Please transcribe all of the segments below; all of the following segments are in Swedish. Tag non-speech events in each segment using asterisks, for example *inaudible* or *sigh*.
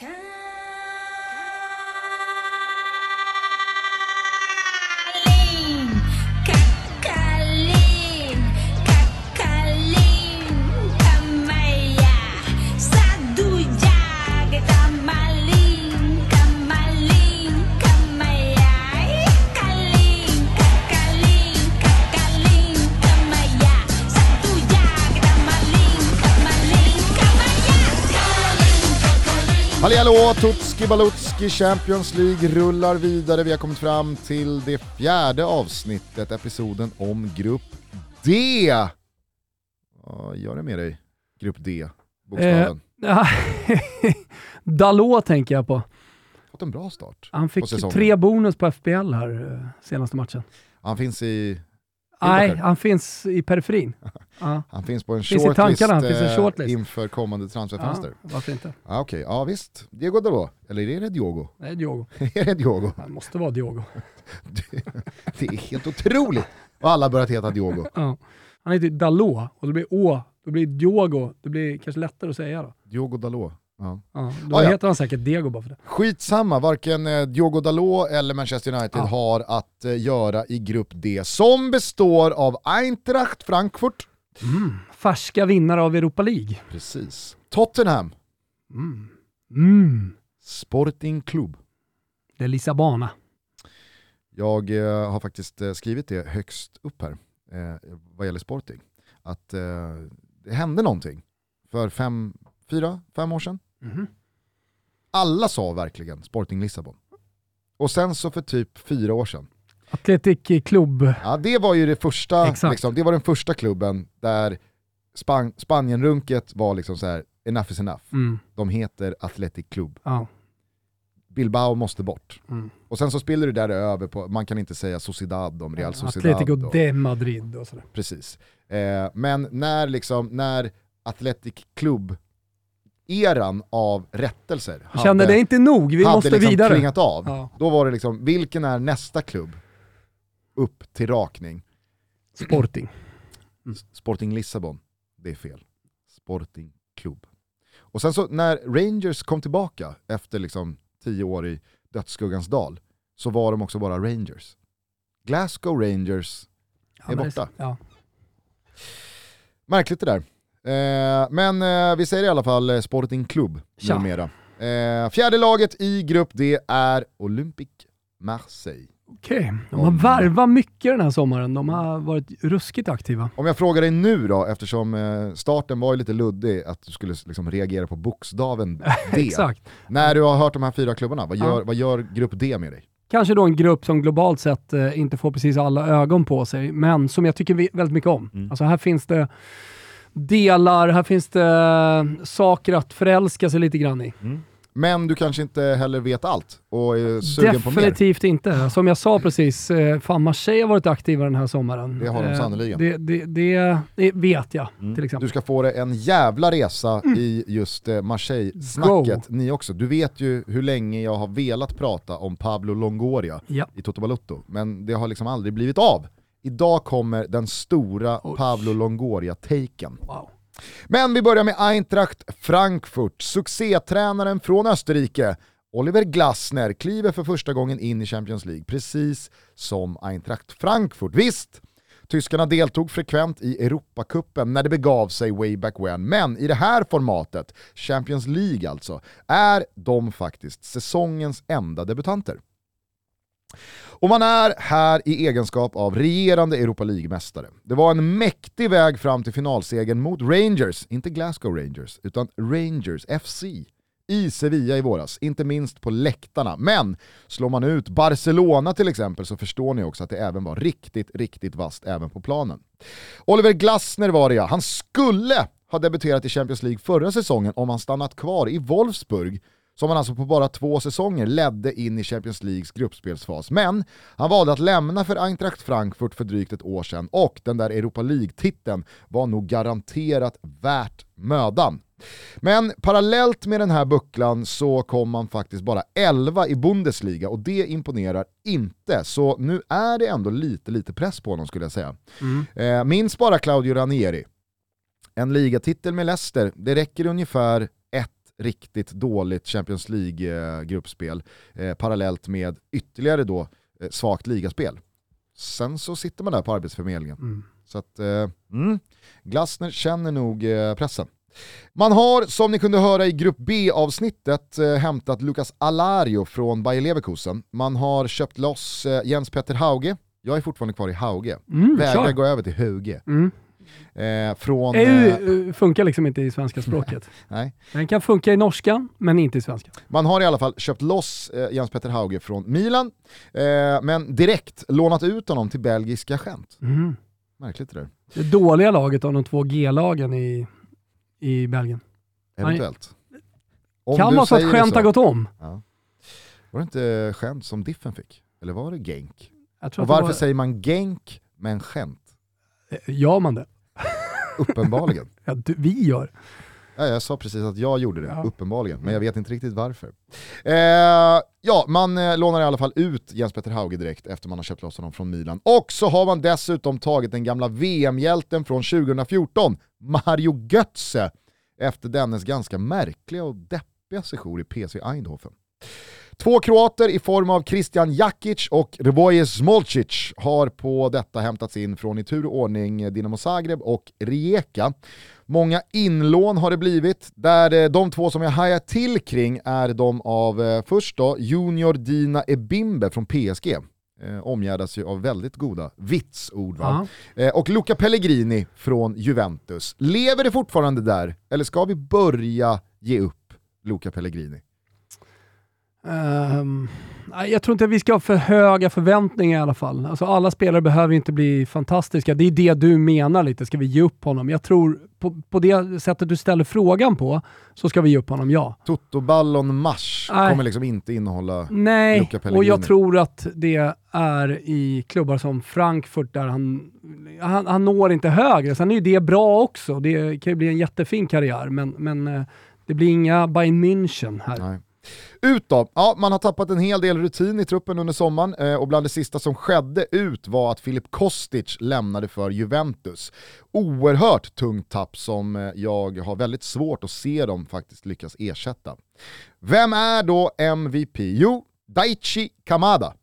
kind Halli hallå, Tutski Balutski Champions League rullar vidare. Vi har kommit fram till det fjärde avsnittet, episoden om Grupp D. Vad gör det med dig? Grupp D, bokstaven. Ja, *laughs* Dalot tänker jag på. Fått en bra start. Han fick tre bonus på FBL här eh, senaste matchen. Han finns i... Nej, han finns i periferin. *laughs* Ja. Han finns på en shortlist, tankarna, i eh, shortlist. inför kommande transferfönster. Ja, varför inte? Ja. Okej, ja visst. Diego Dalot, eller är det Diogo? Nej, Diogo. *laughs* är det Diogo? Han måste vara Diogo. *laughs* Det är helt otroligt vad alla börjat heta Diogo. Ja. Han heter Dalot och det blir Å, då blir det Diogo. Det blir kanske lättare att säga då. Diogo Dalot. Ja. Ja, då Ah, ja. heter han säkert Diego bara för det. Skitsamma, varken eh, Diogo Dalot eller Manchester United Ja. har att eh, göra i Grupp D som består av Eintracht Frankfurt, Mm. Färska vinnare av Europa League. precis, Tottenham, Mm. Mm. Sporting Club. Det är Lissabona. Jag eh, har faktiskt eh, skrivit det högst upp här vad gäller Sporting. Att det hände någonting för fem, fyra, fem år sedan. Mhm. Alla sa verkligen Sporting Lissabon. Och sen så för typ fyra år sedan, Atletic Club. Ja, det var ju det första, liksom, det var den första klubben där Span Spanien-runket var liksom så här, enough is enough. Mm. De heter Athletic Club. Ja. Bilbao måste bort. Mm. Och sen så spiller det där över på, man kan inte säga Sociedad om Real Sociedad. Atletico och, de Madrid och sådär. Precis. Eh, men när, liksom, när Athletic Club eran av rättelser Jag kände det är inte nog, vi hade måste liksom vidare. klingat av, Ja. då var det liksom, vilken är nästa klubb upp till rakning? Sporting. Sporting Lissabon, det är fel. Sporting Club. Och sen så när Rangers kom tillbaka efter liksom tio år i dödsskuggans dal, så var de också bara Rangers. Glasgow Rangers Ja, är men borta. Ja. Märkligt det där. Eh, men eh, vi säger i alla fall eh, Sporting Club Tja. numera. Fjärde laget i grupp D är Olympique Marseille. Okej, de har varvat mycket den här sommaren. De har varit ruskigt aktiva. Om jag frågar dig nu då, eftersom starten var ju lite luddig, att du skulle liksom reagera på bokstaven *laughs* D. Exakt. När du har hört de här fyra klubbarna, vad Ja. gör, vad gör grupp D med dig? Kanske då en grupp som globalt sett inte får precis alla ögon på sig, men som jag tycker väldigt mycket om. Mm. Alltså här finns det delar, här finns det eh, saker att förälska sig lite grann i. Men du kanske inte heller vet allt och är sugen på mer. Definitivt inte. Som jag sa precis, eh, fan Marseille har varit aktiva den här sommaren. Det har de Eh, sannoliken. Det, det, det, det vet jag Mm. till exempel. Du ska få det en jävla resa i just Marseille-snacket, ni också. Du vet ju hur länge jag har velat prata om Pablo Longoria Ja. i Toto Balutto, men det har liksom aldrig blivit av. Idag kommer den stora Oj. Pablo Longoria-taken. Wow. Men vi börjar med Eintracht Frankfurt. Succétränaren från Österrike, Oliver Glasner, kliver för första gången in i Champions League, precis som Eintracht Frankfurt. Visst, tyskarna deltog frekvent i Europacupen när det begav sig way back when, men i det här formatet, Champions League alltså, är de faktiskt säsongens enda debutanter. Och man är här i egenskap av regerande Europa League-mästare. Det var en mäktig väg fram till finalsegern mot Rangers, inte Glasgow Rangers, utan Rangers FC i Sevilla i våras, inte minst på läktarna. Men slår man ut Barcelona till exempel så förstår ni också att det även var riktigt, riktigt vasst även på planen. Oliver Glasner var det ja, han skulle ha debuterat i Champions League förra säsongen om han stannat kvar i Wolfsburg som han alltså på bara två säsonger ledde in i Champions Leagues gruppspelsfas. Men han valde att lämna för Eintracht Frankfurt för drygt ett år sedan och den där Europa League-titeln var nog garanterat värt mödan. Men parallellt med den här bucklan så kom man faktiskt bara 11 i Bundesliga och det imponerar inte. Så nu är det ändå lite, lite press på honom skulle jag säga. Eh, minns bara Claudio Ranieri. En ligatitel med Leicester, det räcker ungefär riktigt dåligt Champions League-gruppspel eh, parallellt med ytterligare då eh, svagt ligaspel. Sen så sitter man där på Arbetsförmedlingen. Mm. Så att, eh, mm, Glasner känner nog eh, pressen. Man har, som ni kunde höra i Grupp B-avsnittet, eh, hämtat Lucas Alario från Bayer Leverkusen. Man har köpt loss eh, Jens Petter Hauge, jag är fortfarande kvar i Hauge, Mm, vägrar gå över till Huge. Mm. Eh, från... EU Eh, eh, funkar liksom inte i svenska språket. *laughs* nej. Den kan funka i norskan, men inte i svenska. Man har i alla fall köpt loss eh, Jens Petter Hauge från Milan, eh, men direkt lånat ut honom till belgiska Gent. Mm. Märkligt det där. Det dåliga laget av de två G-lagen i, i Belgien. Eventuellt. Om kan vara så att skämt har gått om. Ja. Var det inte skämt som Diffen fick? Eller var det Genk? Och varför var, säger man Genk men skämt? Gör man det? Uppenbarligen. *laughs* Ja, du, vi gör. Ja, jag sa precis att jag gjorde det, Ja. uppenbarligen, men jag vet inte riktigt varför. Eh, ja, man eh, lånar i alla fall ut Jens Petter Hauge direkt efter man har köpt loss honom från Milan. Och så har man dessutom tagit den gamla VM-hjälten från 2014, Mario Götze, efter dennes ganska märkliga och deppiga sejour i PSV Eindhoven. Två kroater i form av Christian Jakic och Rvoje Smolcic har på detta hämtats in från i tur och ordning Dinamo Zagreb och Rijeka. Många inlån har det blivit, där eh, de två som jag hajar till kring är de av eh, först då Junior Dina Ebimbe från PSG. Eh, omgärdas ju av väldigt goda vitsord. Va? Ja. Eh, och Luca Pellegrini från Juventus. Lever det fortfarande där, eller ska vi börja ge upp Luca Pellegrini? Nej, jag tror inte att vi ska ha för höga förväntningar i alla fall. Alltså, alla spelare behöver inte bli fantastiska. Det är det du menar lite, ska vi ge upp honom? Jag tror på, på det sättet du ställer frågan på så ska vi ge upp honom, ja. Toto-ballon mars Nej. kommer liksom inte innehålla... Nej, Luca och Pellegrini. jag tror att det är i klubbar som Frankfurt där han, han, han når inte högre. Sen är ju det bra också. Det kan ju bli en jättefin karriär, men, men eh, det blir inga Bayern München här. Nej. Ut då, ja, man har tappat en hel del rutin i truppen under sommaren eh, och bland det sista som skedde ut var att Filip Kostic lämnade för Juventus. Oerhört tungt tapp som eh, jag har väldigt svårt att se dem faktiskt lyckas ersätta. Vem är då MVP? Jo, Daichi Kamada.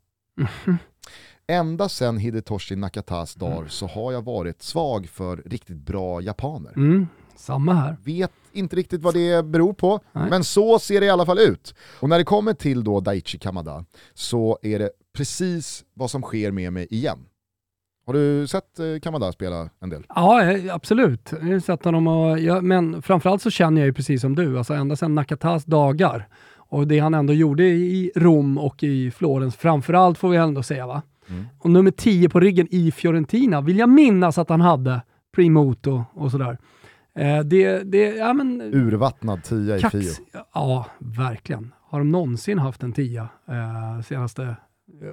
Ända sedan Hidetoshi Nakatas dagar så har jag varit svag för riktigt bra japaner. Mm, samma här. Vet inte riktigt vad det beror på, Nej. men så ser det i alla fall ut. Och när det kommer till då Daichi Kamada så är det precis vad som sker med mig igen. Har du sett eh, Kamada spela en del? Ja, eh, absolut. Jag har sett honom och, ja, men framförallt så känner jag ju precis som du, alltså ända sedan Nakatas dagar och det han ändå gjorde i Rom och i Florens, framförallt får vi ändå säga va. Mm. Och nummer 10 på ryggen i Fiorentina vill jag minnas att han hade, Primoto och sådär. Eh, det, det, ja men... Urvattnad tia i Fio. Kax, ja, verkligen. Har de någonsin haft en tia eh, senaste eh,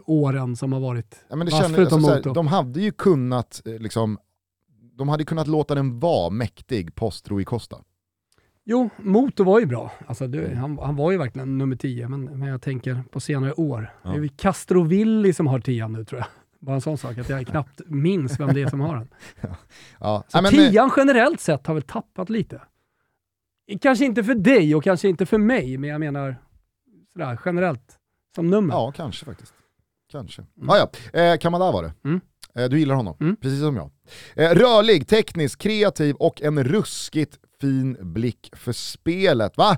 åren som har varit Ja, men det vass känner, förutom alltså, de hade ju kunnat, eh, liksom, de hade kunnat låta den vara mäktig post Rui Costa. Jo, Moto var ju bra. Alltså, det, Mm. han, han var ju verkligen nummer 10, men, men jag tänker på senare år. Ja. Det är ju Castrovilli som har 10 nu tror jag. Bara en sån sak, att jag knappt minns vem det är som har den. *laughs* Ja. Så ja, men, eh, tian generellt sett har väl tappat lite. Kanske inte för dig och kanske inte för mig, men jag menar sådär generellt som nummer. Ja, kanske faktiskt. Kanske. Ah, ja. eh, Kamada var det. Mm. Eh, du gillar honom, Mm. precis som jag. Eh, rörlig, teknisk, kreativ och en ruskigt fin blick för spelet. Va?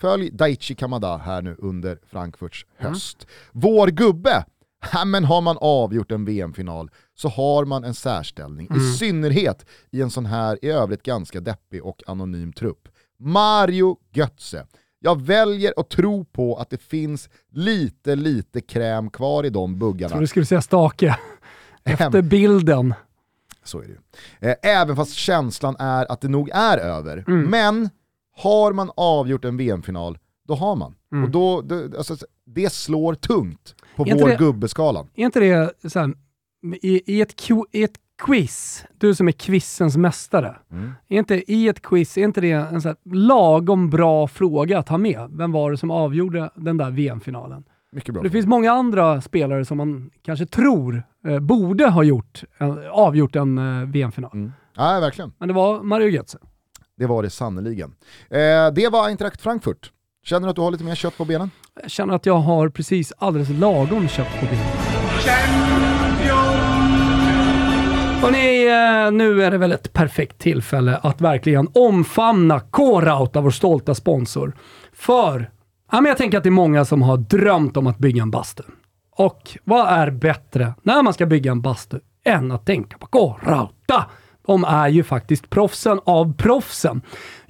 Följ Daichi Kamada här nu under Frankfurts Mm. höst. Vår gubbe, *laughs* ja, men har man avgjort en VM-final så har man en särställning, Mm. i synnerhet i en sån här i övrigt ganska deppig och anonym trupp. Mario Götze. Jag väljer att tro på att det finns lite, lite kräm kvar i de Jag buggarna. tror du skulle säga stake. *laughs* Efter bilden. Så är det ju. Eh, Även fast känslan är att det nog är över. Mm. Men har man avgjort en VM-final, då har man. Mm. Och då, då, alltså, det slår tungt på vår det- gubbeskalan. Är inte det så här, i, i, ett, i ett quiz, du som är quizens mästare, Mm. är inte i ett quiz, är inte det en så här lagom bra fråga att ha med? Vem var det som avgjorde den där VM-finalen? Mycket bra. Det finns många andra spelare som man kanske tror eh, borde ha gjort, eh, avgjort en eh, VM-final. Mm. Ja, verkligen. Men det var Mario Götze. det var det sannoliken. Eh, det var Eintracht Frankfurt. Känner du att du har lite mer kött på benen? Jag känner att jag har precis alldeles lagom kött på benen. Och ni, eh, nu är det väl ett perfekt tillfälle att verkligen omfamna K-Rauta, vår stolta sponsor. För ja, men jag tänker att det är många som har drömt om att bygga en bastu. Och vad är bättre när man ska bygga en bastu än att tänka på K-Rauta? De är ju faktiskt proffsen av proffsen.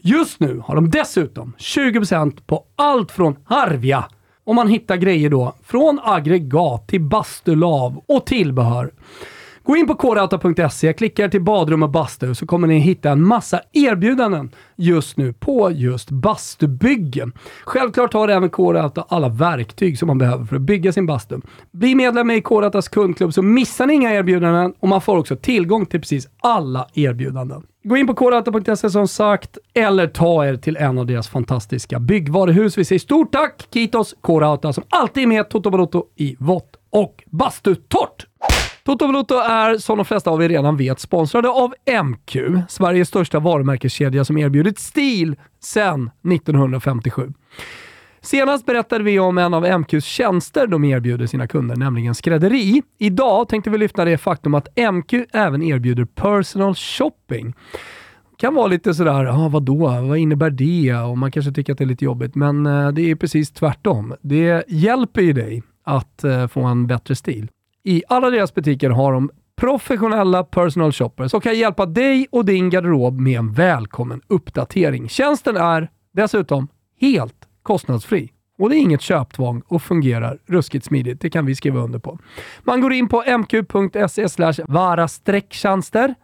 Just nu har de dessutom 20% på allt från Harvia om man hittar grejer då från aggregat till bastulav och tillbehör. Gå in på kodauta.se, klicka er till badrum och bastu så kommer ni hitta en massa erbjudanden just nu på just bastubyggen. Självklart har även Kodauta alla verktyg som man behöver för att bygga sin bastu. Bli medlem i Kodautas kundklubb så missar ni inga erbjudanden och man får också tillgång till precis alla erbjudanden. Gå in på kodauta.se som sagt, eller ta er till en av deras fantastiska byggvaruhus. Vi säger stort tack Kitos Kodauta som alltid är med Toto Balotto i vått och bastutort. Toto Valuto är, som de flesta av er redan vet, sponsrade av MQ, Sveriges största varumärkeskedja som erbjudit stil sedan 1957. Senast berättade vi om en av MQs tjänster de erbjuder sina kunder, nämligen skrädderi. Idag tänkte vi lyfta det faktum att MQ även erbjuder personal shopping. kan vara lite sådär, ah, vadå, vad innebär det? Och man kanske tycker att det är lite jobbigt, men eh, det är precis tvärtom. Det hjälper ju dig att eh, få en bättre stil. I alla deras butiker har de professionella personal shoppers som kan hjälpa dig och din garderob med en välkommen uppdatering. Tjänsten är dessutom helt kostnadsfri. Och det är inget köptvång och fungerar ruskigt smidigt. Det kan vi skriva under på. Man går in på mq.se varastrecktjänster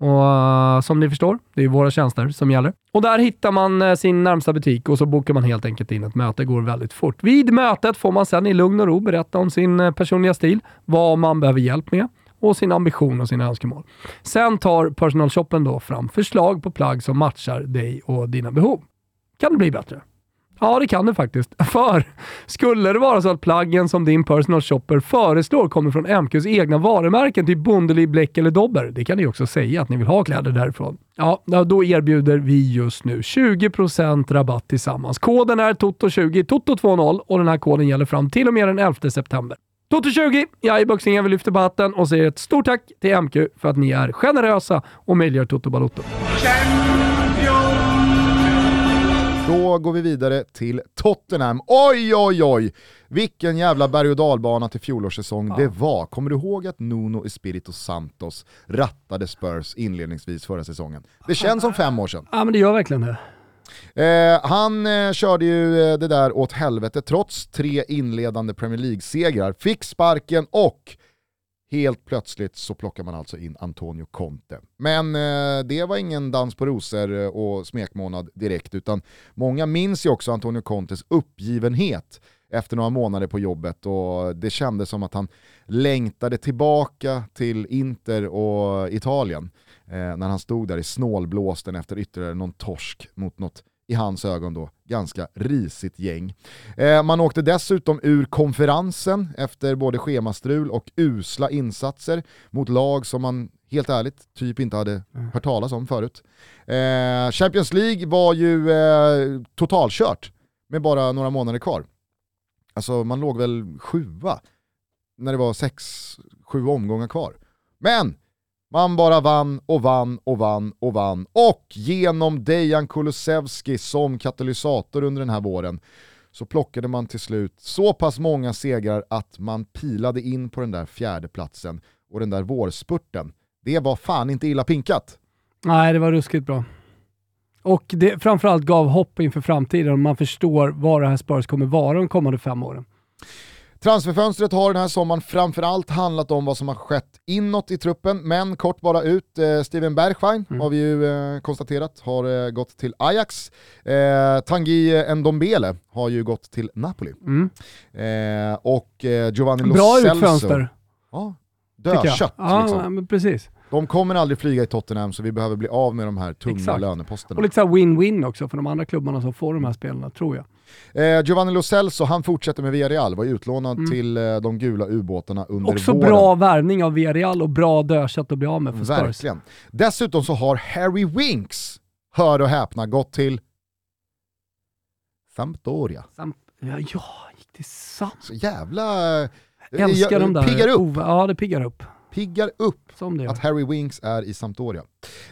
och uh, som ni förstår, det är våra tjänster som gäller. Och där hittar man uh, sin närmsta butik och så bokar man helt enkelt in ett möte. Det går väldigt fort. Vid mötet får man sedan i lugn och ro berätta om sin uh, personliga stil, vad man behöver hjälp med och sin ambition och sina önskemål. Sen tar personalshoppen då fram förslag på plagg som matchar dig och dina behov. Kan det bli bättre? Ja, det kan det faktiskt. *laughs* För skulle det vara så att plaggen som din personal shopper föreslår kommer från MQs egna varumärken, typ Bondeli, Bleck eller Dobber, det kan ni också säga att ni vill ha kläder därifrån. Ja, då erbjuder vi just nu 20% rabatt tillsammans. Koden är TOTO20, TOTO20 och den här koden gäller fram till och med den 11 september. Toto20, jag är boxningen, vi lyfter på hatten och säger ett stort tack till MQ för att ni är generösa och möjliggör Toto Balotto. Då går vi vidare till Tottenham. Oj, oj, oj! Vilken jävla berg och dalbana till fjolårssäsong det var. Kommer du ihåg att Nuno Espirito Santos rattade Spurs inledningsvis förra säsongen? Det känns som fem år sedan. Ja, men det gör verkligen det. Eh, han eh, körde ju eh, det där åt helvete trots tre inledande Premier League-segrar, fick sparken och helt plötsligt så plockar man alltså in Antonio Conte. Men eh, det var ingen dans på rosor eh, och smekmånad direkt, utan många minns ju också Antonio Contes uppgivenhet efter några månader på jobbet och det kändes som att han längtade tillbaka till Inter och Italien eh, när han stod där i snålblåsten efter ytterligare någon torsk mot något i hans ögon då ganska risigt gäng. Eh, man åkte dessutom ur konferensen efter både schemastrul och usla insatser mot lag som man helt ärligt typ inte hade hört talas om förut. Eh, Champions League var ju eh, totalkört med bara några månader kvar. Alltså man låg väl sjua när det var sex, sju omgångar kvar. Men man bara vann och vann och vann och vann. Och genom Dejan Kulusevski som katalysator under den här våren så plockade man till slut så pass många segrar att man pilade in på den där fjärdeplatsen och den där vårspurten. Det var fan inte illa pinkat. Nej, det var ruskigt bra. Och det framförallt gav hopp inför framtiden och man förstår vad det här Spurs kommer vara de kommande fem åren. Transferfönstret har den här sommaren framförallt handlat om vad som har skett inåt i truppen, men kort bara ut, eh, Steven Bergwijn mm. har vi ju eh, konstaterat har eh, gått till Ajax. Eh, Tanguy Ndombele har ju gått till Napoli. Mm. Eh, och eh, Giovanni Lo Bra utfönster. Ja, dödkött Ja, liksom. precis. De kommer aldrig flyga i Tottenham så vi behöver bli av med de här tunga Exakt. löneposterna. Och lite så här win-win också för de andra klubbarna som får de här spelarna, tror jag. Eh, Giovanni Lo Celso, han fortsätter med Villarreal, var utlånad Mm. till eh, de gula ubåtarna under Också våren. bra värvning av Villarreal och bra dödkött att bli av med för Spurs. Verkligen. Dessutom så har Harry Winks hör och häpna, gått till Sampdoria. Samt, ja, ja, gick till Sam. Så jävla... Älskar jag- de där. Piggar upp, Ove- Ja, det piggar upp. Piggar upp att Harry Winks är i Sampdoria.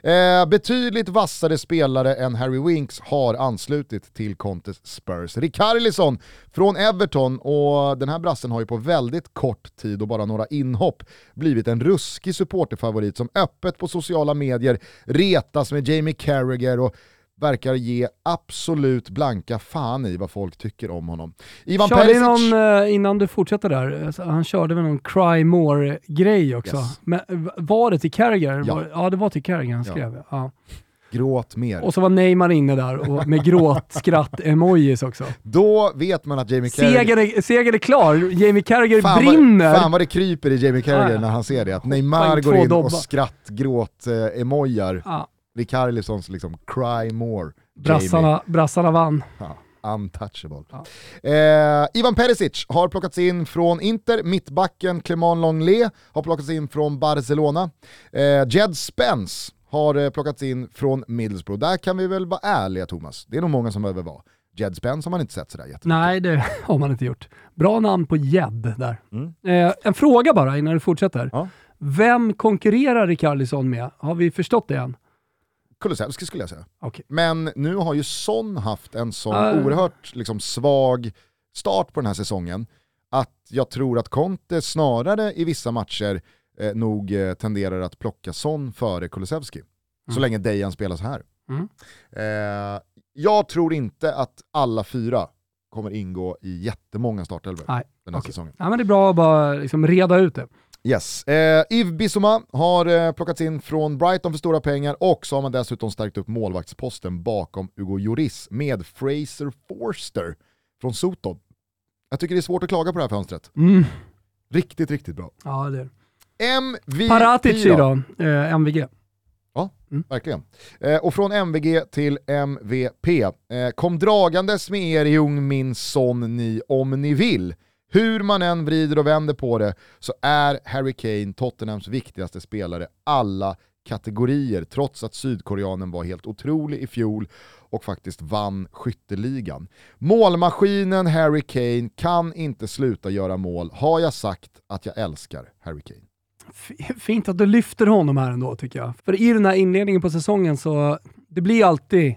Eh, betydligt vassare spelare än Harry Winks har anslutit till Contes Spurs. Rikarlison från Everton och den här brassen har ju på väldigt kort tid och bara några inhopp blivit en ruskig supporterfavorit som öppet på sociala medier retas med Jamie Carragher och verkar ge absolut blanka fan i vad folk tycker om honom. Ivan körde Perisic... någon, eh, innan du fortsätter där, alltså, han körde väl någon Cry More-grej också. Yes. Men var det till Carragher? Ja. Ja, det var till Carragher han Ja. skrev. Ja. Gråt mer. Och så var Neymar inne där och med gråt-skratt-emojis också. Då vet man att Jamie Carragher... Segern är, är klar, Jamie Carragher Fan brinner. Vad, fan vad det kryper i Jamie Carragher Ja. när han ser det. Att Neymar in går in och skrattgråt-emojar. Ja, Rikarlisons liksom cry more. brassarna, brassarna vann. Ja, untouchable. Ja. Eh, Ivan Perisic har plockats in från Inter, mittbacken Clement Longley har plockats in från Barcelona. Eh, Jed Spence har eh, plockats in från Middlesbrough. Där kan vi väl vara ärliga Thomas, det är nog många som behöver vara. Jed Spence har man inte sett sådär jättemycket. Nej, det *laughs* har man inte gjort. Bra namn på gädd där. Mm. Eh, en fråga bara innan du fortsätter. Ja. Vem konkurrerar Rikarlison med? Har vi förstått det än? Kulusevski skulle jag säga. Okej. Men nu har ju Son haft en sån Ah. oerhört liksom, svag start på den här säsongen att jag tror att Conte snarare i vissa matcher eh, nog eh, tenderar att plocka Son före Kulusevski. Så Mm. länge Dejan spelar så här. Mm. Eh, jag tror inte att alla fyra kommer ingå i jättemånga startelvor den här okej. säsongen. Ja, men det är bra att bara liksom reda ut det. Yes. Eh, Yves Bissouma har eh, plockats in från Brighton för stora pengar och så har man dessutom stärkt upp målvaktsposten bakom Hugo Lloris med Fraser Forster från Soton. Jag tycker det är svårt att klaga på det här fönstret. Mm. Riktigt, riktigt bra. Ja, det är. MVP Paratici då. då, eh, MVG. Verkligen. Eh, och från MVG till MVP. Eh, kom dragandes med er i ung min son ni om ni vill. Hur man än vrider och vänder på det så är Harry Kane Tottenhams viktigaste spelare alla kategorier trots att sydkoreanen var helt otrolig i fjol och faktiskt vann skytteligan. Målmaskinen Harry Kane kan inte sluta göra mål. Har jag sagt att jag älskar Harry Kane? Fint att du lyfter honom här ändå tycker jag. För i den här inledningen på säsongen så, det blir alltid,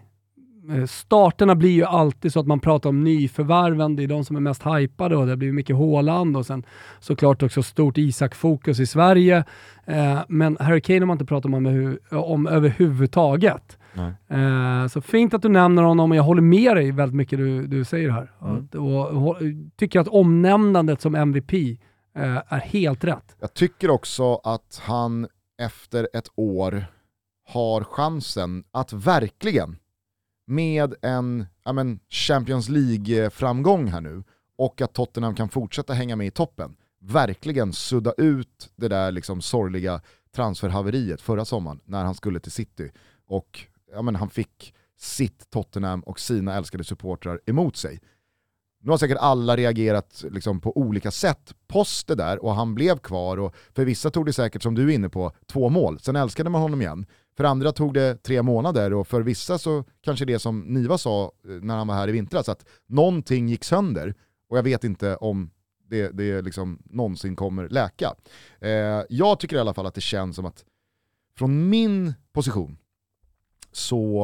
starterna blir ju alltid så att man pratar om nyförvärven, det är de som är mest hypade och det blir mycket Haaland och sen såklart också stort Isak-fokus i Sverige. Eh, men Harry Kane har man inte pratat om, om överhuvudtaget. Nej. Eh, så fint att du nämner honom och jag håller med dig väldigt mycket du, du säger här. Mm. Att- Och, och, tycker att omnämnandet som MVP eh, är helt rätt. Jag tycker också att han efter ett år har chansen att verkligen med en ja men, Champions League-framgång här nu och att Tottenham kan fortsätta hänga med i toppen, verkligen sudda ut det där liksom sorgliga transferhaveriet förra sommaren när han skulle till City och ja men, han fick sitt Tottenham och sina älskade supportrar emot sig. Nu har säkert alla reagerat liksom på olika sätt post det där och han blev kvar och för vissa tog det säkert, som du är inne på, två mål. Sen älskade man honom igen. För andra tog det tre månader och för vissa så kanske det som Niva sa eh, när han var här i vintras, att någonting gick sönder och jag vet inte om det, det liksom någonsin kommer läka. Eh, jag tycker i alla fall att det känns som att från min position så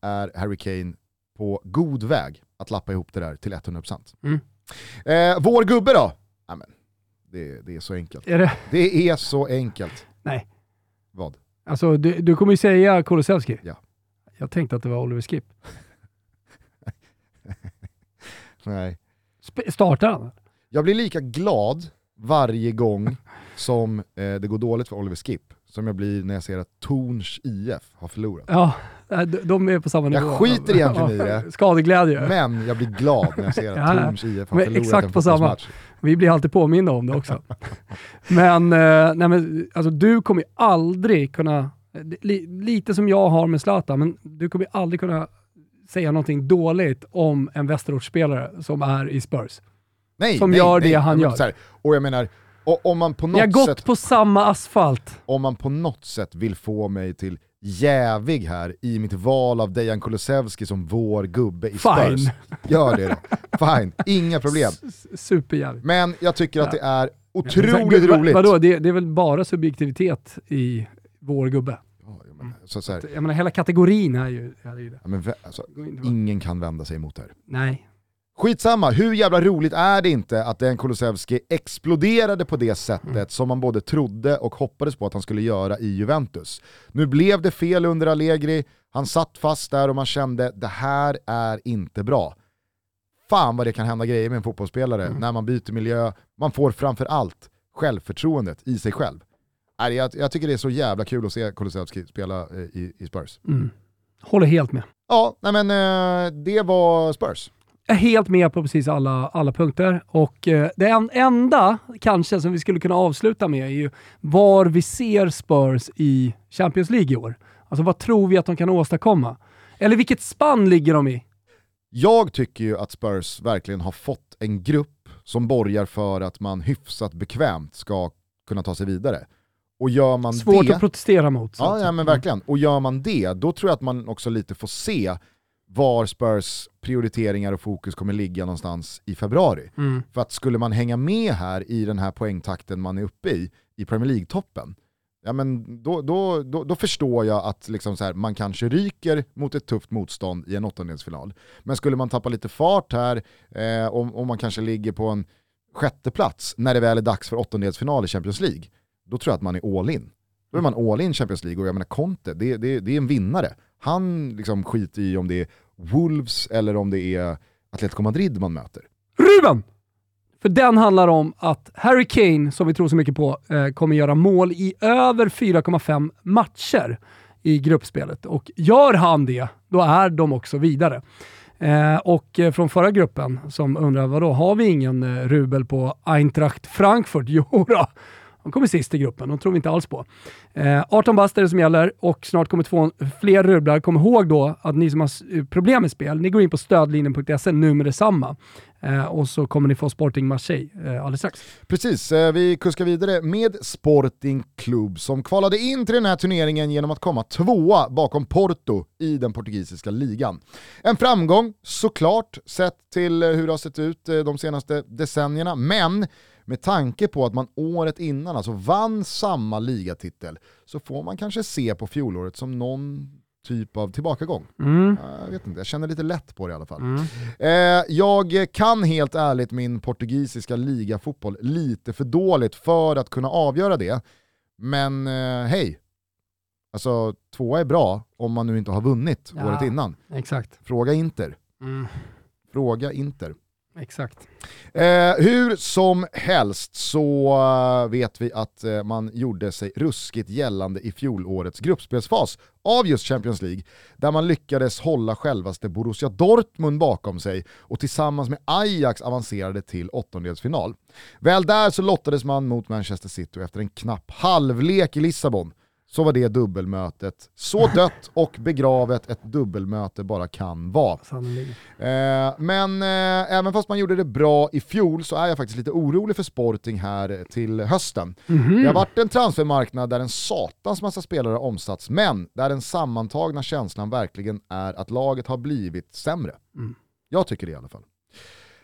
är Harry Kane på god väg att lappa ihop det där till 100%. Mm. Eh, vår gubbe då? Ja, men, det, det är så enkelt. Är det? Det är så enkelt. Nej. Vad? Alltså, du, du kommer ju säga Kulusevski. Ja. Jag tänkte att det var Oliver Skip. *laughs* Nej. Sp- startar han? Jag blir lika glad varje gång som eh, det går dåligt för Oliver Skip som jag blir när jag ser att Torns IF har förlorat. Ja, de- är på samma Jag nivå. skiter egentligen i det. *laughs* Skadeglädje. Men jag blir glad när jag ser att. *laughs* Torns IF har förlorat exakt en på samma. Vi blir alltid påminna om det också. *laughs* men, eh, nej, men alltså, du kommer ju aldrig kunna, li, lite som jag har med Zlatan, men du kommer ju aldrig kunna säga någonting dåligt om en Västerortsspelare som är i Spurs. Nej, Som nej, gör nej. det han gör. här, och jag menar, och om man på Ni har något gått sätt på samma asfalt. om man på något sätt vill få mig till jävig här i mitt val av Dejan Kulusevski som vår gubbe i Fine. Spurs. Gör det då. Fine, inga problem. S- Superjävligt. Men jag tycker att det är otroligt va- roligt. Vadå, det, det är väl bara subjektivitet i vår gubbe? Ja, men, så, så Jag menar hela kategorin är ju, är ju det. ja, men, alltså, ingen kan vända sig emot det här. Nej. Skitsamma, hur jävla roligt är det inte att den Kulusevski exploderade på det sättet Mm. som man både trodde och hoppades på att han skulle göra i Juventus. Nu blev det fel under Allegri, han satt fast där och man kände det här är inte bra. Fan vad det kan hända grejer med en fotbollsspelare Mm. när man byter miljö, man får framför allt självförtroendet i sig själv. Jag, jag tycker det är så jävla kul att se Kulusevski spela eh, i, i Spurs. Mm. Håller helt med. Ja, nej men eh, det var Spurs. Jag är helt med på precis alla, alla punkter. Och eh, det en, enda kanske som vi skulle kunna avsluta med är ju var vi ser Spurs i Champions League i år. Alltså vad tror vi att de kan åstadkomma? Eller vilket spann ligger de i? Jag tycker ju att Spurs verkligen har fått en grupp som borgar för att man hyfsat bekvämt ska kunna ta sig vidare. Och gör man Svårt det... att protestera mot. Ja, ja men verkligen. Och gör man det, då tror jag att man också lite får se var Spurs prioriteringar och fokus kommer ligga någonstans i februari. Mm. För att skulle man hänga med här i den här poängtakten man är uppe i, i Premier League-toppen, ja men då, då, då, då förstår jag att liksom så här, man kanske ryker mot ett tufft motstånd i en åttondelsfinal. Men skulle man tappa lite fart här, eh, om, om man kanske ligger på en sjätte plats när det väl är dags för åttondelsfinal i Champions League, då tror jag att man är all in. Då är man all in Champions League och jag menar Conte, det, det, det är en vinnare. Han liksom skiter i om det är Wolves eller om det är Atletico Madrid man möter. Ruben! För den handlar om att Harry Kane, som vi tror så mycket på, eh, kommer göra mål i över 4,5 matcher i gruppspelet. Och gör han det, då är de också vidare. Eh, och eh, från förra gruppen som undrar, vadå, har vi ingen eh, rubel på Eintracht Frankfurt? *laughs* Jo då. De kommer sist i gruppen, de tror vi inte alls på. Eh, 18 bast är det som gäller och snart kommer två fler rublar. Kom ihåg då att ni som har eh, problem med spel, ni går in på stödlinjen.se nu med detsamma. Eh, och så kommer ni få Sporting Marseille eh, alldeles strax. Precis, eh, vi kuskar vidare med Sporting Club som kvalade in till den här turneringen genom att komma tvåa bakom Porto i den portugisiska ligan. En framgång såklart sett till eh, hur det har sett ut eh, de senaste decennierna, men med tanke på att man året innan alltså vann samma ligatitel så får man kanske se på fjolåret som någon typ av tillbakagång. Mm. Jag vet inte, jag känner lite lätt på det i alla fall. Mm. Eh, jag kan helt ärligt min portugisiska ligafotboll lite för dåligt för att kunna avgöra det. Men eh, hej, alltså tvåa är bra om man nu inte har vunnit Ja. året innan. Exakt. Fråga Inter. Mm. Fråga Inter. Exakt. Eh, hur som helst så eh, vet vi att eh, man gjorde sig ruskigt gällande i fjolårets gruppspelsfas av just Champions League, där man lyckades hålla självaste Borussia Dortmund bakom sig och tillsammans med Ajax avancerade till åttondelsfinal. Väl där så lottades man mot Manchester City efter en knapp halvlek i Lissabon så var det dubbelmötet så *laughs* dött och begravet ett dubbelmöte bara kan vara. Eh, men eh, även fast man gjorde det bra i fjol så är jag faktiskt lite orolig för Sporting här till hösten. Mhm. Det har varit en transfermarknad där en satans massa spelare har omsatts, men där den sammantagna känslan verkligen är att laget har blivit sämre. Mm. Jag tycker det i alla fall.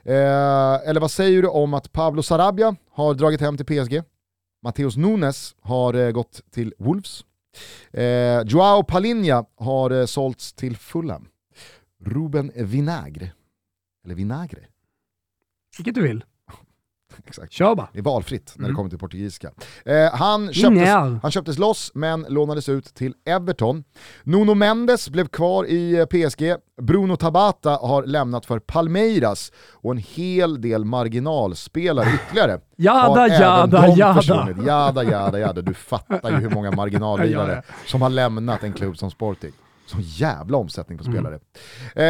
Eh, eller vad säger du om att Pablo Sarabia har dragit hem till PSG? Mateus Nunes har eh, gått till Wolves. Eh, Joao Palinha har eh, sålts till Fulham. Ruben Vinagre, eller Vinagre, Vilket du vill. *laughs* exakt. Kör bara. Det är valfritt när det Mm. kommer till portugisiska. Eh, han, köptes, han köptes loss men lånades ut till Everton. Nuno Mendes blev kvar i eh, PSG. Bruno Tabata har lämnat för Palmeiras och en hel del marginalspelare ytterligare. *laughs* Jada, har även jada, de jada. försvunnit. Jada, jada, jada. Du fattar ju hur många *laughs* ja, som har lämnat en klubb som Sporting. Så jävla omsättning på Mm. spelare.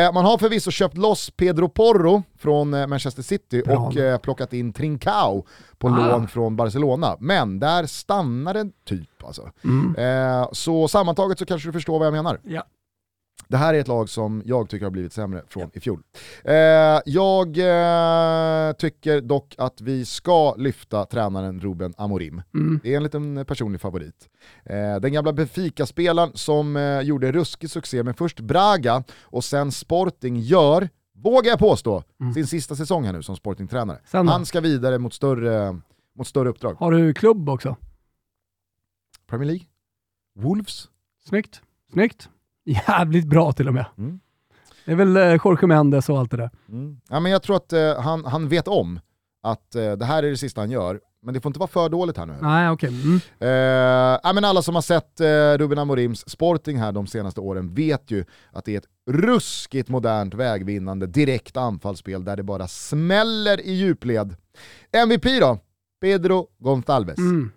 Eh, man har förvisso köpt loss Pedro Porro från eh, Manchester City Bra. och eh, plockat in Trincao på Ah. lån från Barcelona. Men där stannar det typ alltså. Mm. Eh, så sammantaget så kanske du förstår vad jag menar. Ja. Det här är ett lag som jag tycker har blivit sämre från i fjol. Eh, jag eh, tycker dock att vi ska lyfta tränaren Ruben Amorim. Mm. Det är en liten personlig favorit. Eh, den gamla Benfica-spelaren som eh, gjorde ruskig succé med först Braga och sen Sporting gör, vågar jag påstå, Mm. sin sista säsong här nu som Sporting-tränare. Han ska vidare mot större, mot större uppdrag. Har du klubb också? Premier League? Wolves? Snyggt. Snyggt. Jävligt bra till och med. Mm. Det är väl eh, Jorge Mendes och allt det där. Mm. Ja, men jag tror att eh, han, han vet om att eh, det här är det sista han gör, men det får inte vara för dåligt här nu. Nej, okej. Mm. Eh, ja, men alla som har sett eh, Ruben Amorims Sporting här de senaste åren vet ju att det är ett ruskigt modernt vägvinnande direkt anfallsspel där det bara smäller i djupled. MVP då? Pedro Gonçalves. Mm.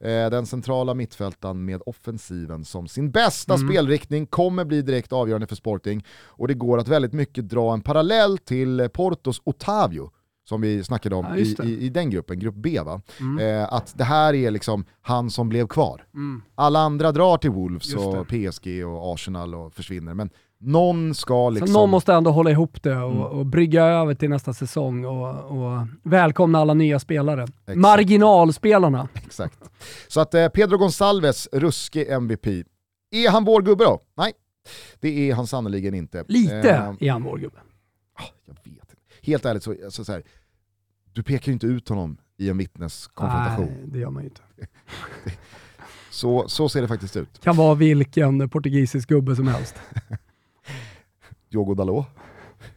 Eh, den centrala mittfältaren med offensiven som sin bästa Mm. spelriktning kommer bli direkt avgörande för Sporting och det går att väldigt mycket dra en parallell till Portos Otavio som vi snackade om Ja, i, i, i den gruppen, grupp B va? Mm. Eh, att det här är liksom han som blev kvar. Mm. Alla andra drar till Wolves och PSG och Arsenal och försvinner, men någon ska liksom... Så någon måste ändå hålla ihop det och, Mm. och brygga över till nästa säsong och, och välkomna alla nya spelare. Exakt. Marginalspelarna. Exakt. Så att eh, Pedro Gonçalves, ruskig MVP. Är han vår gubbe då? Nej, det är han sannerligen inte. Lite Eh, är han vår gubbe. ah, jag vet inte. Helt ärligt så, alltså, så här, du pekar ju inte ut honom i en vittneskonfrontation. Nej, det gör man ju inte. *laughs* Så, så ser det faktiskt ut. Kan vara vilken portugisisk gubbe som helst. *laughs* Diogo Dalot.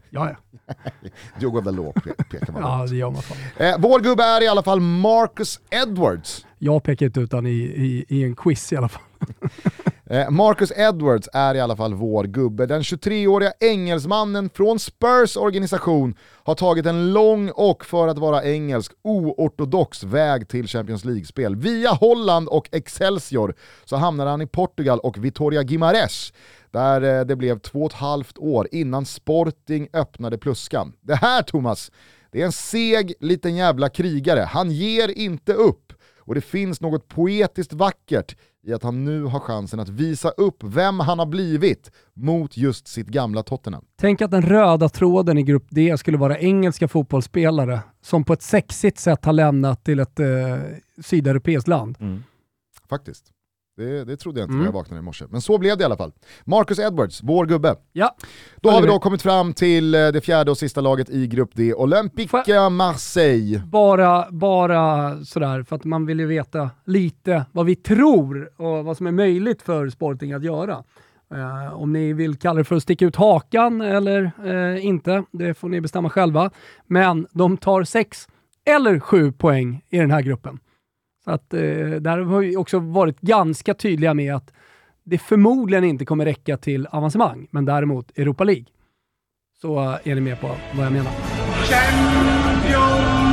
Ja, ja. *laughs* Diogo Dalot pe- pekar man ja det gör man fan. Eh, vår gubbe är i alla fall Marcus Edwards. Jag pekar inte ut i, i, i en quiz i alla fall. *laughs* Eh, Marcus Edwards är i alla fall vår gubbe. Den 23-åriga engelsmannen från Spurs organisation har tagit en lång och för att vara engelsk oortodox väg till Champions League-spel. Via Holland och Excelsior så hamnade han i Portugal och Vitoria Guimares där eh, det blev två och ett halvt år innan Sporting öppnade pluskan. Det här Thomas, det är en seg liten jävla krigare. Han ger inte upp. Och det finns något poetiskt vackert i att han nu har chansen att visa upp vem han har blivit mot just sitt gamla Tottenham. Tänk att den röda tråden i grupp D skulle vara engelska fotbollsspelare som på ett sexigt sätt har lämnat till ett eh, sydeuropeiskt land. Faktiskt. Det, det trodde jag inte Mm. när jag vaknade i morse. Men så blev det i alla fall. Marcus Edwards, vår gubbe. Ja, Då har vi då kommit fram till eh, det fjärde och sista laget i grupp D, Olympique Marseille. bara, bara sådär för att man vill ju veta lite vad vi tror och vad som är möjligt för Sporting att göra. Eh, om ni vill kalla det för att sticka ut hakan eller eh, inte, det får ni bestämma själva. Men de tar sex eller sju poäng i den här gruppen. Så att, eh, där har vi också varit ganska tydliga med att det förmodligen inte kommer räcka till avancemang, men däremot Europa League. Så eh, är ni med på vad jag menar. Champions.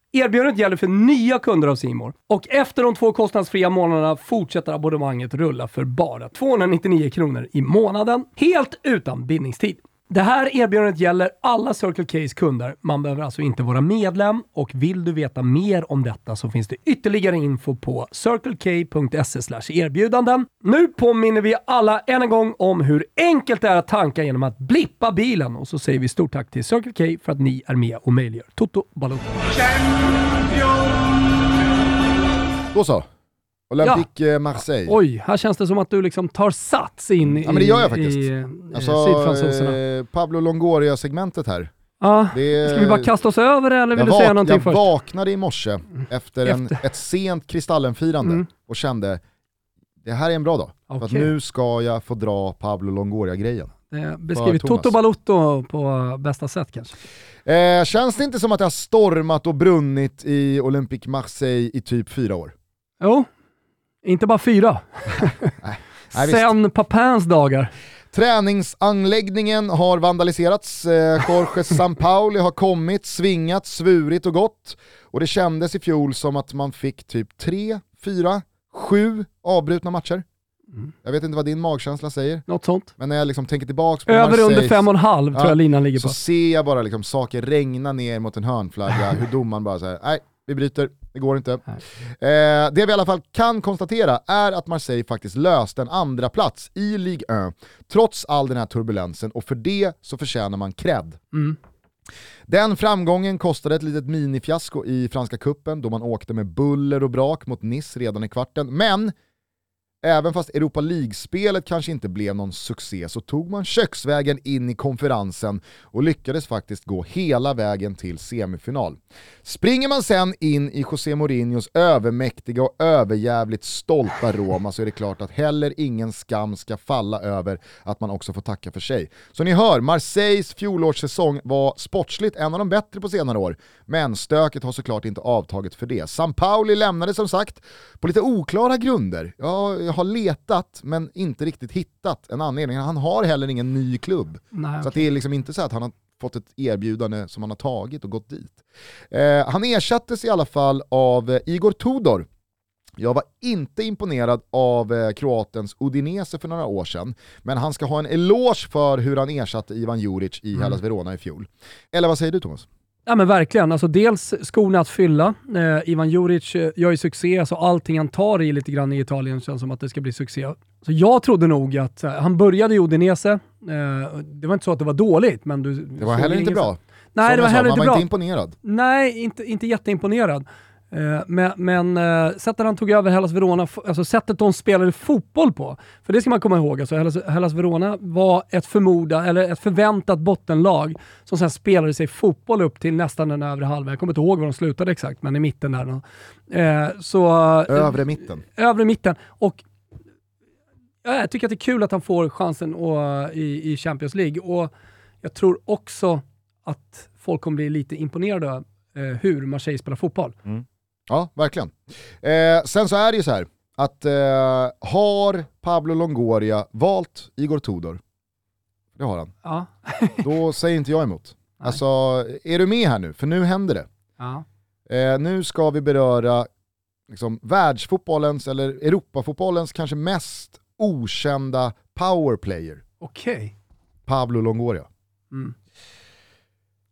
Erbjudandet gäller för nya kunder av Simor och efter de två kostnadsfria månaderna fortsätter abonnemanget rulla för bara 299 kronor i månaden, helt utan bindningstid. Det här erbjudandet gäller alla Circle K's kunder. Man behöver alltså inte vara medlem och vill du veta mer om detta så finns det ytterligare info på circlek.se erbjudanden. Nu påminner vi alla än en gång om hur enkelt det är att tanka genom att blippa bilen och så säger vi stort tack till Circle K för att ni är med och möjliggör Toto Balotto. Då så. Olympique eh, Marseille. Oj, här känns det som att du liksom tar sats in i, Ja, men det gör jag faktiskt. i eh, Alltså, sydfransoserna. eh, Pablo Longoria-segmentet här. Ja, Det, ska vi bara kasta oss över det eller vill jag du säga någonting jag först? vaknade i morse efter, En, Efter. ett sent Kristallenfirande Mm. och kände det här är en bra dag. För att Okej. nu ska jag få dra Pablo Longoria-grejen. Eh, Beskrivit. Toto Balotto på bästa sätt kanske. Eh, känns det inte som att har stormat och brunnit i Olympique Marseille i typ fyra år? Jo, inte bara fyra. *laughs* Nej, visst. Sen Papins dagar. Träningsanläggningen har vandaliserats, eh, Jorge *laughs* Sampaoli har kommit, svingat, svurit och gått. Och det kändes i fjol som att man fick typ tre, fyra, sju avbrutna matcher. Mm. Jag vet inte vad din magkänsla säger, Något sånt. men när jag liksom tänker tillbaka på Över under fem och en halv tror Ja, jag linan ligger så på. ser jag bara liksom saker regna ner mot en hörnflagga, *laughs* hur domaren bara säger nej, vi bryter, det går inte. Eh, det vi i alla fall kan konstatera är att Marseille faktiskt löste en andra plats i Ligue 1, trots all den här turbulensen, och för det så förtjänar man cred. Mm. Den framgången kostade ett litet minifiasko i Franska kuppen då man åkte med buller och brak mot Nice redan i kvarten, men Även fast Europa League-spelet kanske inte blev någon succé så tog man köksvägen in i konferensen och lyckades faktiskt gå hela vägen till semifinal. Springer man sen in i José Mourinhos övermäktiga och överjävligt stolta Roma så är det klart att heller ingen skam ska falla över att man också får tacka för sig. Så ni hör, Marseilles fjolårssäsong var sportsligt en av de bättre på senare år, men stöket har såklart inte avtagit för det. San Pauli lämnade som sagt på lite oklara grunder. Ja, har letat men inte riktigt hittat en anledning. Han har heller ingen ny klubb. Nej, Så att det är liksom inte så att han har fått ett erbjudande som han har tagit och gått dit. Eh, han ersattes i alla fall av eh, Igor Tudor. Jag var inte imponerad av eh, kroatens Udinese för några år sedan, men han ska ha en eloge för hur han ersatte Ivan Juric i Mm. Hellas Verona i fjol. Eller vad säger du Thomas? Ja men verkligen. Alltså, dels skorna att fylla. Eh, Ivan Juric eh, gör ju succé, så allting han tar i lite grann i Italien känns som att det ska bli succé. Så jag trodde nog att, eh, han började i Udinese, eh, det var inte så att det var dåligt, men du Det var heller inte bra. Nej, Som det var jag sa, heller man inte var bra. inte imponerad. Nej, inte, inte jätteimponerad. Eh, Men, men eh, sättet han tog över Hellas Verona, alltså sättet de spelade fotboll på, för det ska man komma ihåg, alltså Hellas, Hellas Verona var ett förmoda, eller ett förväntat bottenlag som sen spelade sig fotboll upp till nästan den övre halvan. Jag kommer inte ihåg var de slutade exakt, men i mitten där. då. Eh, Så, Övre mitten. övre mitten. Och ja, jag tycker att det är kul att han får chansen och, i, i Champions League. Och jag tror också att folk kommer bli lite imponerade hur Marseille spelar fotboll. Ja, verkligen. Eh, sen så är det ju så här att eh, har Pablo Longoria valt Igor Tudor, det har han, Ja. *laughs* då säger inte jag emot. Nej. Alltså, är du med här nu? För nu händer det. ja. Eh, nu ska vi beröra liksom, världsfotbollens, eller Europafotbollens kanske mest okända powerplayer, Okej. Pablo Longoria. Mm.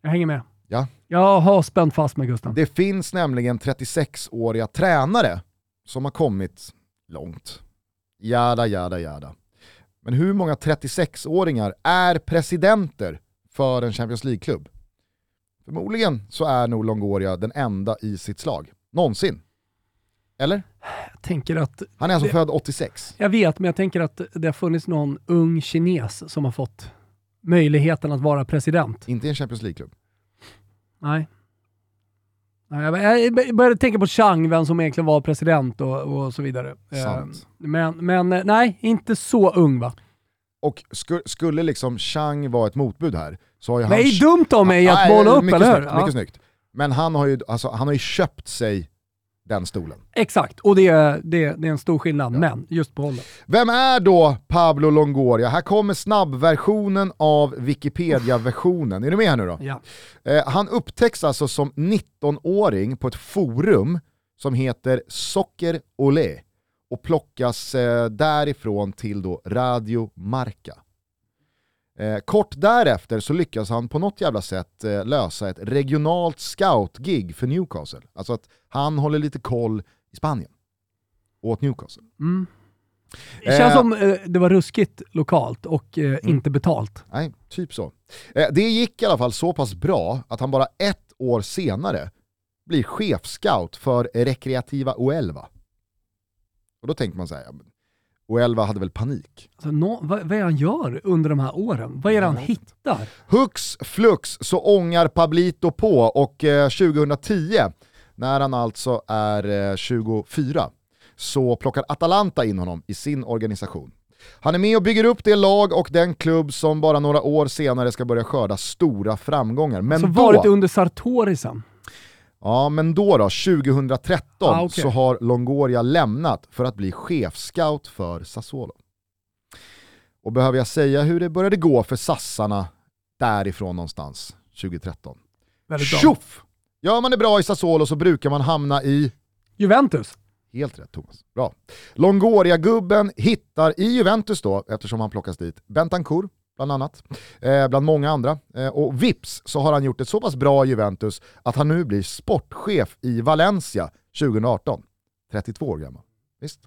Jag hänger med. Ja. Jag har spänt fast mig Gustav. Det finns nämligen 36-åriga tränare som har kommit långt. Jada, jada, jada. Men hur många 36-åringar är presidenter för en Champions League-klubb? Förmodligen så är nog Longoria den enda i sitt slag. Någonsin. Eller? Jag tänker att, Han är alltså Det- född 86. jag vet, men jag tänker att det har funnits någon ung kines som har fått möjligheten att vara president. Inte i en Champions League-klubb. Nej. Jag- började tänka på Chang, vem som egentligen var president och, och så vidare. Eh, Sant. Men, men eh, nej, inte så ung va? Och sku, skulle liksom Chang vara ett motbud här så har ju han... Nej, dumt av mig att måla upp, mycket eller hur? snyggt, Ja, mycket snyggt. Men han har, ju, alltså, han har ju köpt sig den stolen. exakt, och det, är- det, det är en stor skillnad, men just på hållet. Vem är då Pablo Longoria? Här kommer snabbversionen av Wikipedia-versionen. Är du med här nu då? Ja. Eh, han upptäcks alltså som 19-åring på ett forum som heter Socker Olé och plockas eh, därifrån till då Radio Marca. Eh, kort därefter så lyckas han på något jävla sätt eh, lösa ett regionalt scout-gig för Newcastle. Alltså att han håller lite koll i Spanien åt Newcastle. Mm. Det känns Eh. som eh, det var ruskigt lokalt och eh, Mm. inte betalt. Nej, typ så. Eh, det gick i alla fall så pass bra att han bara ett år senare blir chefscout för Recreativa Uelva. Och då tänker man så här, ja, men Oelva hade väl panik. Alltså, nå- vad, vad är det han gör under de här åren? Vad är det han hittar? Hux flux så ångar Pablito på och eh, 2010, när han alltså är eh, 24, så plockar Atalanta in honom i sin organisation. Han är med och bygger upp det lag och den klubb som bara några år senare ska börja skörda stora framgångar. Men Så då, varit under Sartori sen. ja, men då, då 2013 Ah, okej. så har Longoria lämnat för att bli chefscout för Sassuolo. Och behöver jag säga hur det började gå för sassarna därifrån någonstans 2013? Väldigt bra. Tjoff! Gör man det bra i Sassuolo så brukar man hamna i Juventus. Helt rätt Thomas. Bra. Longoria-gubben hittar i Juventus då, eftersom han plockas dit, Bentancourt bland annat, eh, bland många andra. Eh, och vips så har han gjort ett så pass bra Juventus att han nu blir sportchef i Valencia 2018. 32 år gammal. Visst.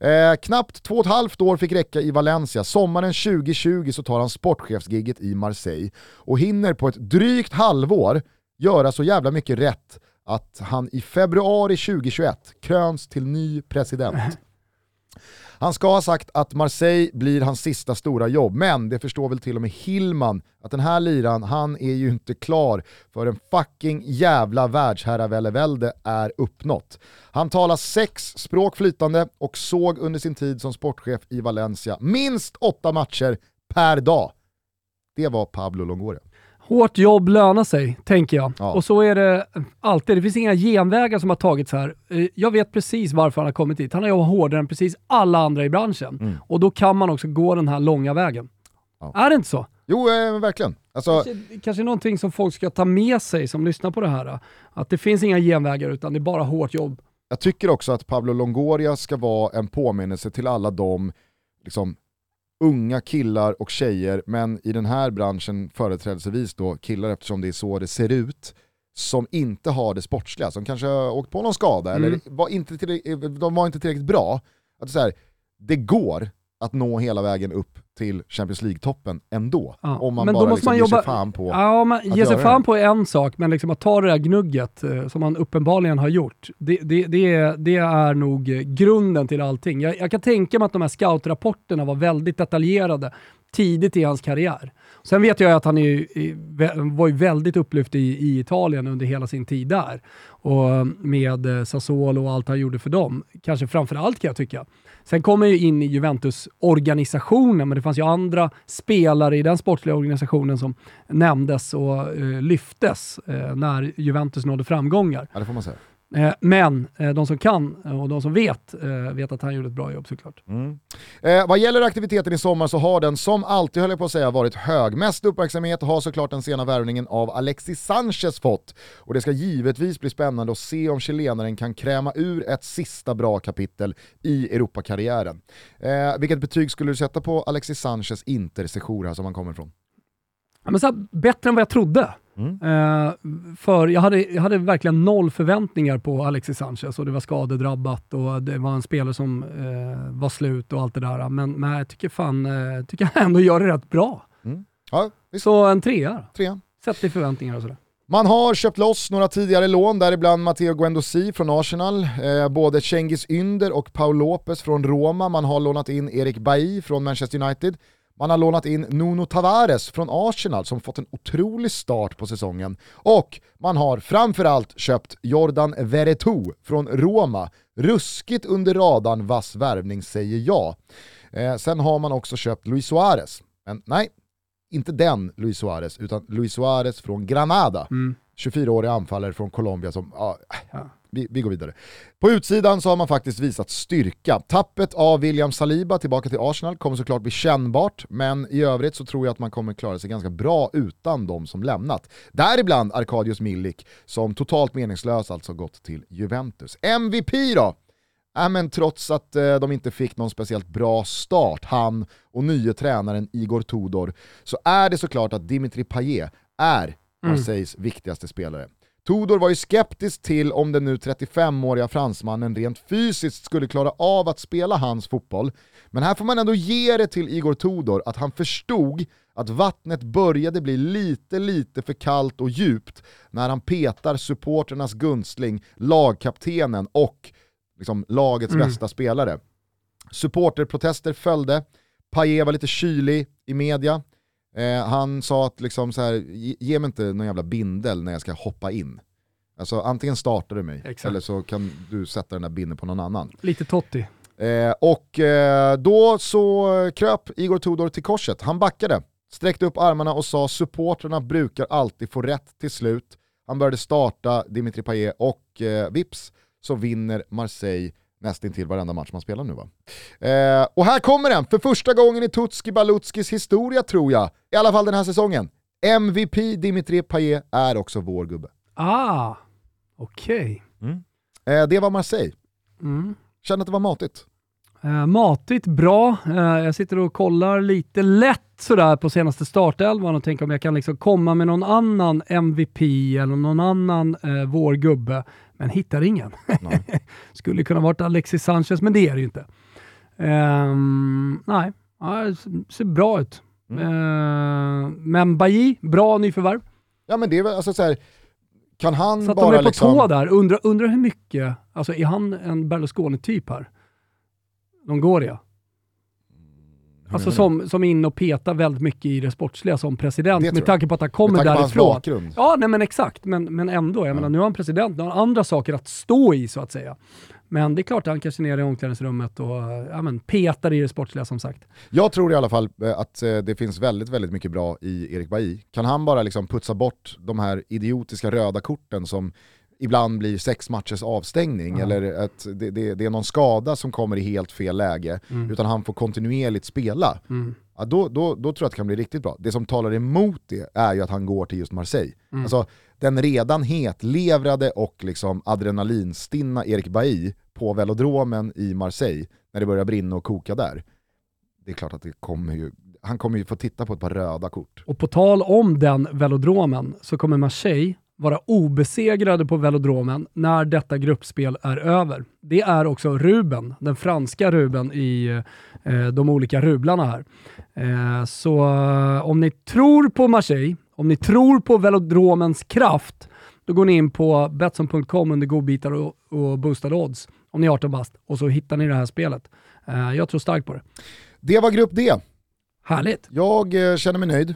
Eh, knappt två och ett halvt år fick räcka i Valencia. Sommaren 2020 så tar han sportchefsgigget i Marseille och hinner på ett drygt halvår göra så jävla mycket rätt att han i februari 2021 kröns till ny president. *laughs* Han ska ha sagt att Marseille blir hans sista stora jobb, men det förstår väl till och med Hillman att den här liran, han är ju inte klar för en fucking jävla världsherravälde är uppnått. Han talar sex språk flytande och såg under sin tid som sportchef i Valencia minst åtta matcher per dag. Det var Pablo Longoria. Hårt jobb lönar sig, tänker jag. Ja. Och så är det alltid. Det finns inga genvägar som har tagits här. Eh, Jag vet precis varför han har kommit dit. Han har jobbat hårdare än precis alla andra i branschen. Mm. Och då kan man också gå den här långa vägen. Ja. Är det inte så? Jo, eh, verkligen. Alltså, Kanske, kanske någonting som folk ska ta med sig som lyssnar på det här. Att det finns inga genvägar utan det är bara hårt jobb. Jag tycker också att Pablo Longoria ska vara en påminnelse till alla de liksom, unga killar och tjejer, men i den här branschen företrädesvis då killar eftersom det är så det ser ut, som inte har det sportsliga, som kanske har åkt på någon skada Mm. eller var inte de var inte tillräckligt bra. Att så här, det går att nå hela vägen upp till Champions League-toppen ändå. Ja, Om man men då bara måste liksom man ger sig fan på... Ja, man ge sig fan det. på en sak, men liksom att ta det där gnugget eh, som man uppenbarligen har gjort, det, det, det, är, det är nog eh, grunden till allting. Jag, jag kan tänka mig att de här scoutrapporterna var väldigt detaljerade tidigt i hans karriär. Sen vet jag att han är, var ju väldigt upplyft i, i Italien under hela sin tid där. Och med eh, Sassuolo och allt han gjorde för dem. Kanske framför allt kan jag tycka. Sen kom han ju in i Juventus-organisationen, men det fanns ju andra spelare i den sportsliga organisationen som nämndes och eh, lyftes eh, när Juventus nådde framgångar. Ja, det får man säga. Eh, men eh, de som kan eh, och de som vet, vet att han gjorde ett bra jobb såklart. Mm. Vad gäller aktiviteten i sommar så har den som alltid höll jag på att säga varit hög. Mest uppmärksamhet har såklart den sena värvningen av Alexis Sanchez fått. Och det ska givetvis bli spännande att se om chilenaren kan kräma ur ett sista bra kapitel i Europakarriären. Vilket betyg skulle du sätta på Alexis Sanchez Inter här som han kommer ifrån? Ja, men så här, bättre än vad jag trodde. Mm. Eh, för jag hade, jag hade verkligen noll förväntningar på Alexis Sanchez och det var skadedrabbat och det var en spelare som eh, var slut och allt det där. Men, men jag tycker fan, eh, tycker han ändå gör det rätt bra. Ja, visst, Så en trea, trean. sett till förväntningar och sådär. Man har köpt loss några tidigare lån, däribland Matteo Guendouzi från Arsenal, eh, både Cengiz Ynder och Paul Lopez från Roma. Man har lånat in Erik Bailly från Manchester United. Man har lånat in Nuno Tavares från Arsenal som fått en otrolig start på säsongen. Och man har framförallt köpt Jordan Veretout från Roma. Ruskigt under radarn vass värvning säger jag. Eh, sen har man också köpt Luis Suarez. Men nej, inte den Luis Suarez, utan Luis Suarez från Granada. Mm. 24-årig anfallare från Colombia som, ja, Ja. vi, vi går vidare. På utsidan så har man faktiskt visat styrka. Tappet av William Saliba tillbaka till Arsenal kommer såklart bli kännbart, men i övrigt så tror jag att man kommer klara sig ganska bra utan de som lämnat. Däribland Arkadius Milik, som totalt meningslös alltså gått till Juventus. MVP då? Ja, men trots att eh, de inte fick någon speciellt bra start, han och nye tränaren Igor Tudor, så är det såklart att Dimitri Payet är Marseilles viktigaste spelare. Tudor var ju skeptisk till om den nu 35-åriga fransmannen rent fysiskt skulle klara av att spela hans fotboll. Men här får man ändå ge det till Igor Tudor att han förstod att vattnet började bli lite, lite för kallt och djupt när han petar supporternas gunstling, lagkaptenen och liksom, lagets Mm. bästa spelare. Supporterprotester följde, Payet var lite kylig i media. Eh, han sa att liksom så här, ge, ge mig inte någon jävla bindel när jag ska hoppa in. Alltså antingen startar du mig, Exakt. eller så kan du sätta den där bindeln på någon annan. Lite Totti. Eh, och eh, då så kröp Igor Tudor till korset. Han backade, sträckte upp armarna och sa supporterna brukar alltid få rätt till slut. Han började starta Dimitri Payet och eh, vips så vinner Marseille nästintill varenda match man spelar nu va. Eh, och här kommer den, för första gången i Tutski Balutskis historia tror jag, i alla fall den här säsongen. MVP Dimitri Payet är också vår gubbe. Ah, okej. Eh, det var Marseille. Mm. Kände att det var matigt. Eh, matigt, bra. Eh, jag sitter och kollar lite lätt sådär på senaste startelvan och tänker om jag kan liksom komma med någon annan MVP eller någon annan eh, vår gubbe, men hittar ingen. *laughs* Skulle kunna varit Alexis Sanchez, men det är det ju inte. Ehm, nej, ja, det ser- bra ut. Mm. Eh, men Bailly, bra nyförvärv. Ja men det är väl alltså så här, kan han de bara är på liksom... tå där. Undrar undra hur mycket, alltså är han en Berlusconi-typ här? Longoria? Hur Alltså du? som, som är in och petar väldigt mycket i det sportsliga som president Det med tanke på att han kommer Med tanke på hans därifrån. bakgrund. Ja, nej men exakt. Men, men ändå, jag menar nu är han president, nu har han andra saker att stå i så att säga. Men det är klart att han kanske är nere i omklädningsrummet och ja, men, petar i det sportsliga som sagt. Jag tror i alla fall eh, att eh, det finns väldigt, väldigt mycket bra i Erik Bailly. Kan han bara liksom putsa bort de här idiotiska röda korten som ibland blir sex matchers avstängning Ja. eller att det, det, det är någon skada som kommer i helt fel läge, utan han får kontinuerligt spela. Mm. Ja, då, då, då tror jag att det kan bli riktigt bra. Det som talar emot det är ju att han går till just Marseille. Mm. Alltså, den redan hetlevrade och liksom adrenalinstinna Erik Bailly på velodromen i Marseille, när det börjar brinna och koka där. Det är klart att det kommer ju, han kommer ju få titta på ett par röda kort. Och på tal om den velodromen så kommer Marseille vara obesegrade på velodromen när detta gruppspel är över. Det är också Ruben, den franska Ruben i eh, de olika rublarna här. Eh, så eh, om ni tror på Marseille, om ni tror på velodromens kraft, då går ni in på Betsson.com under godbitar och, och boostade odds om ni är 18 bast och så hittar ni det här spelet. Eh, jag tror starkt på det. Det var grupp D. Härligt. Jag eh, känner mig nöjd.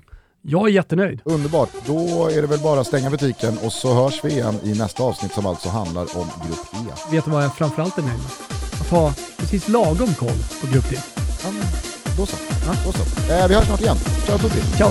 Jag är jättenöjd. Underbart. Då är det väl bara att stänga butiken och så hörs vi igen i nästa avsnitt som alltså handlar om grupp E. vet du vad jag framförallt är nöjd med? Att ha precis lagom koll på Grupp D. Ja, då så. Ja, då så. Eh, vi hörs snart igen. Ciao tutti. Ciao!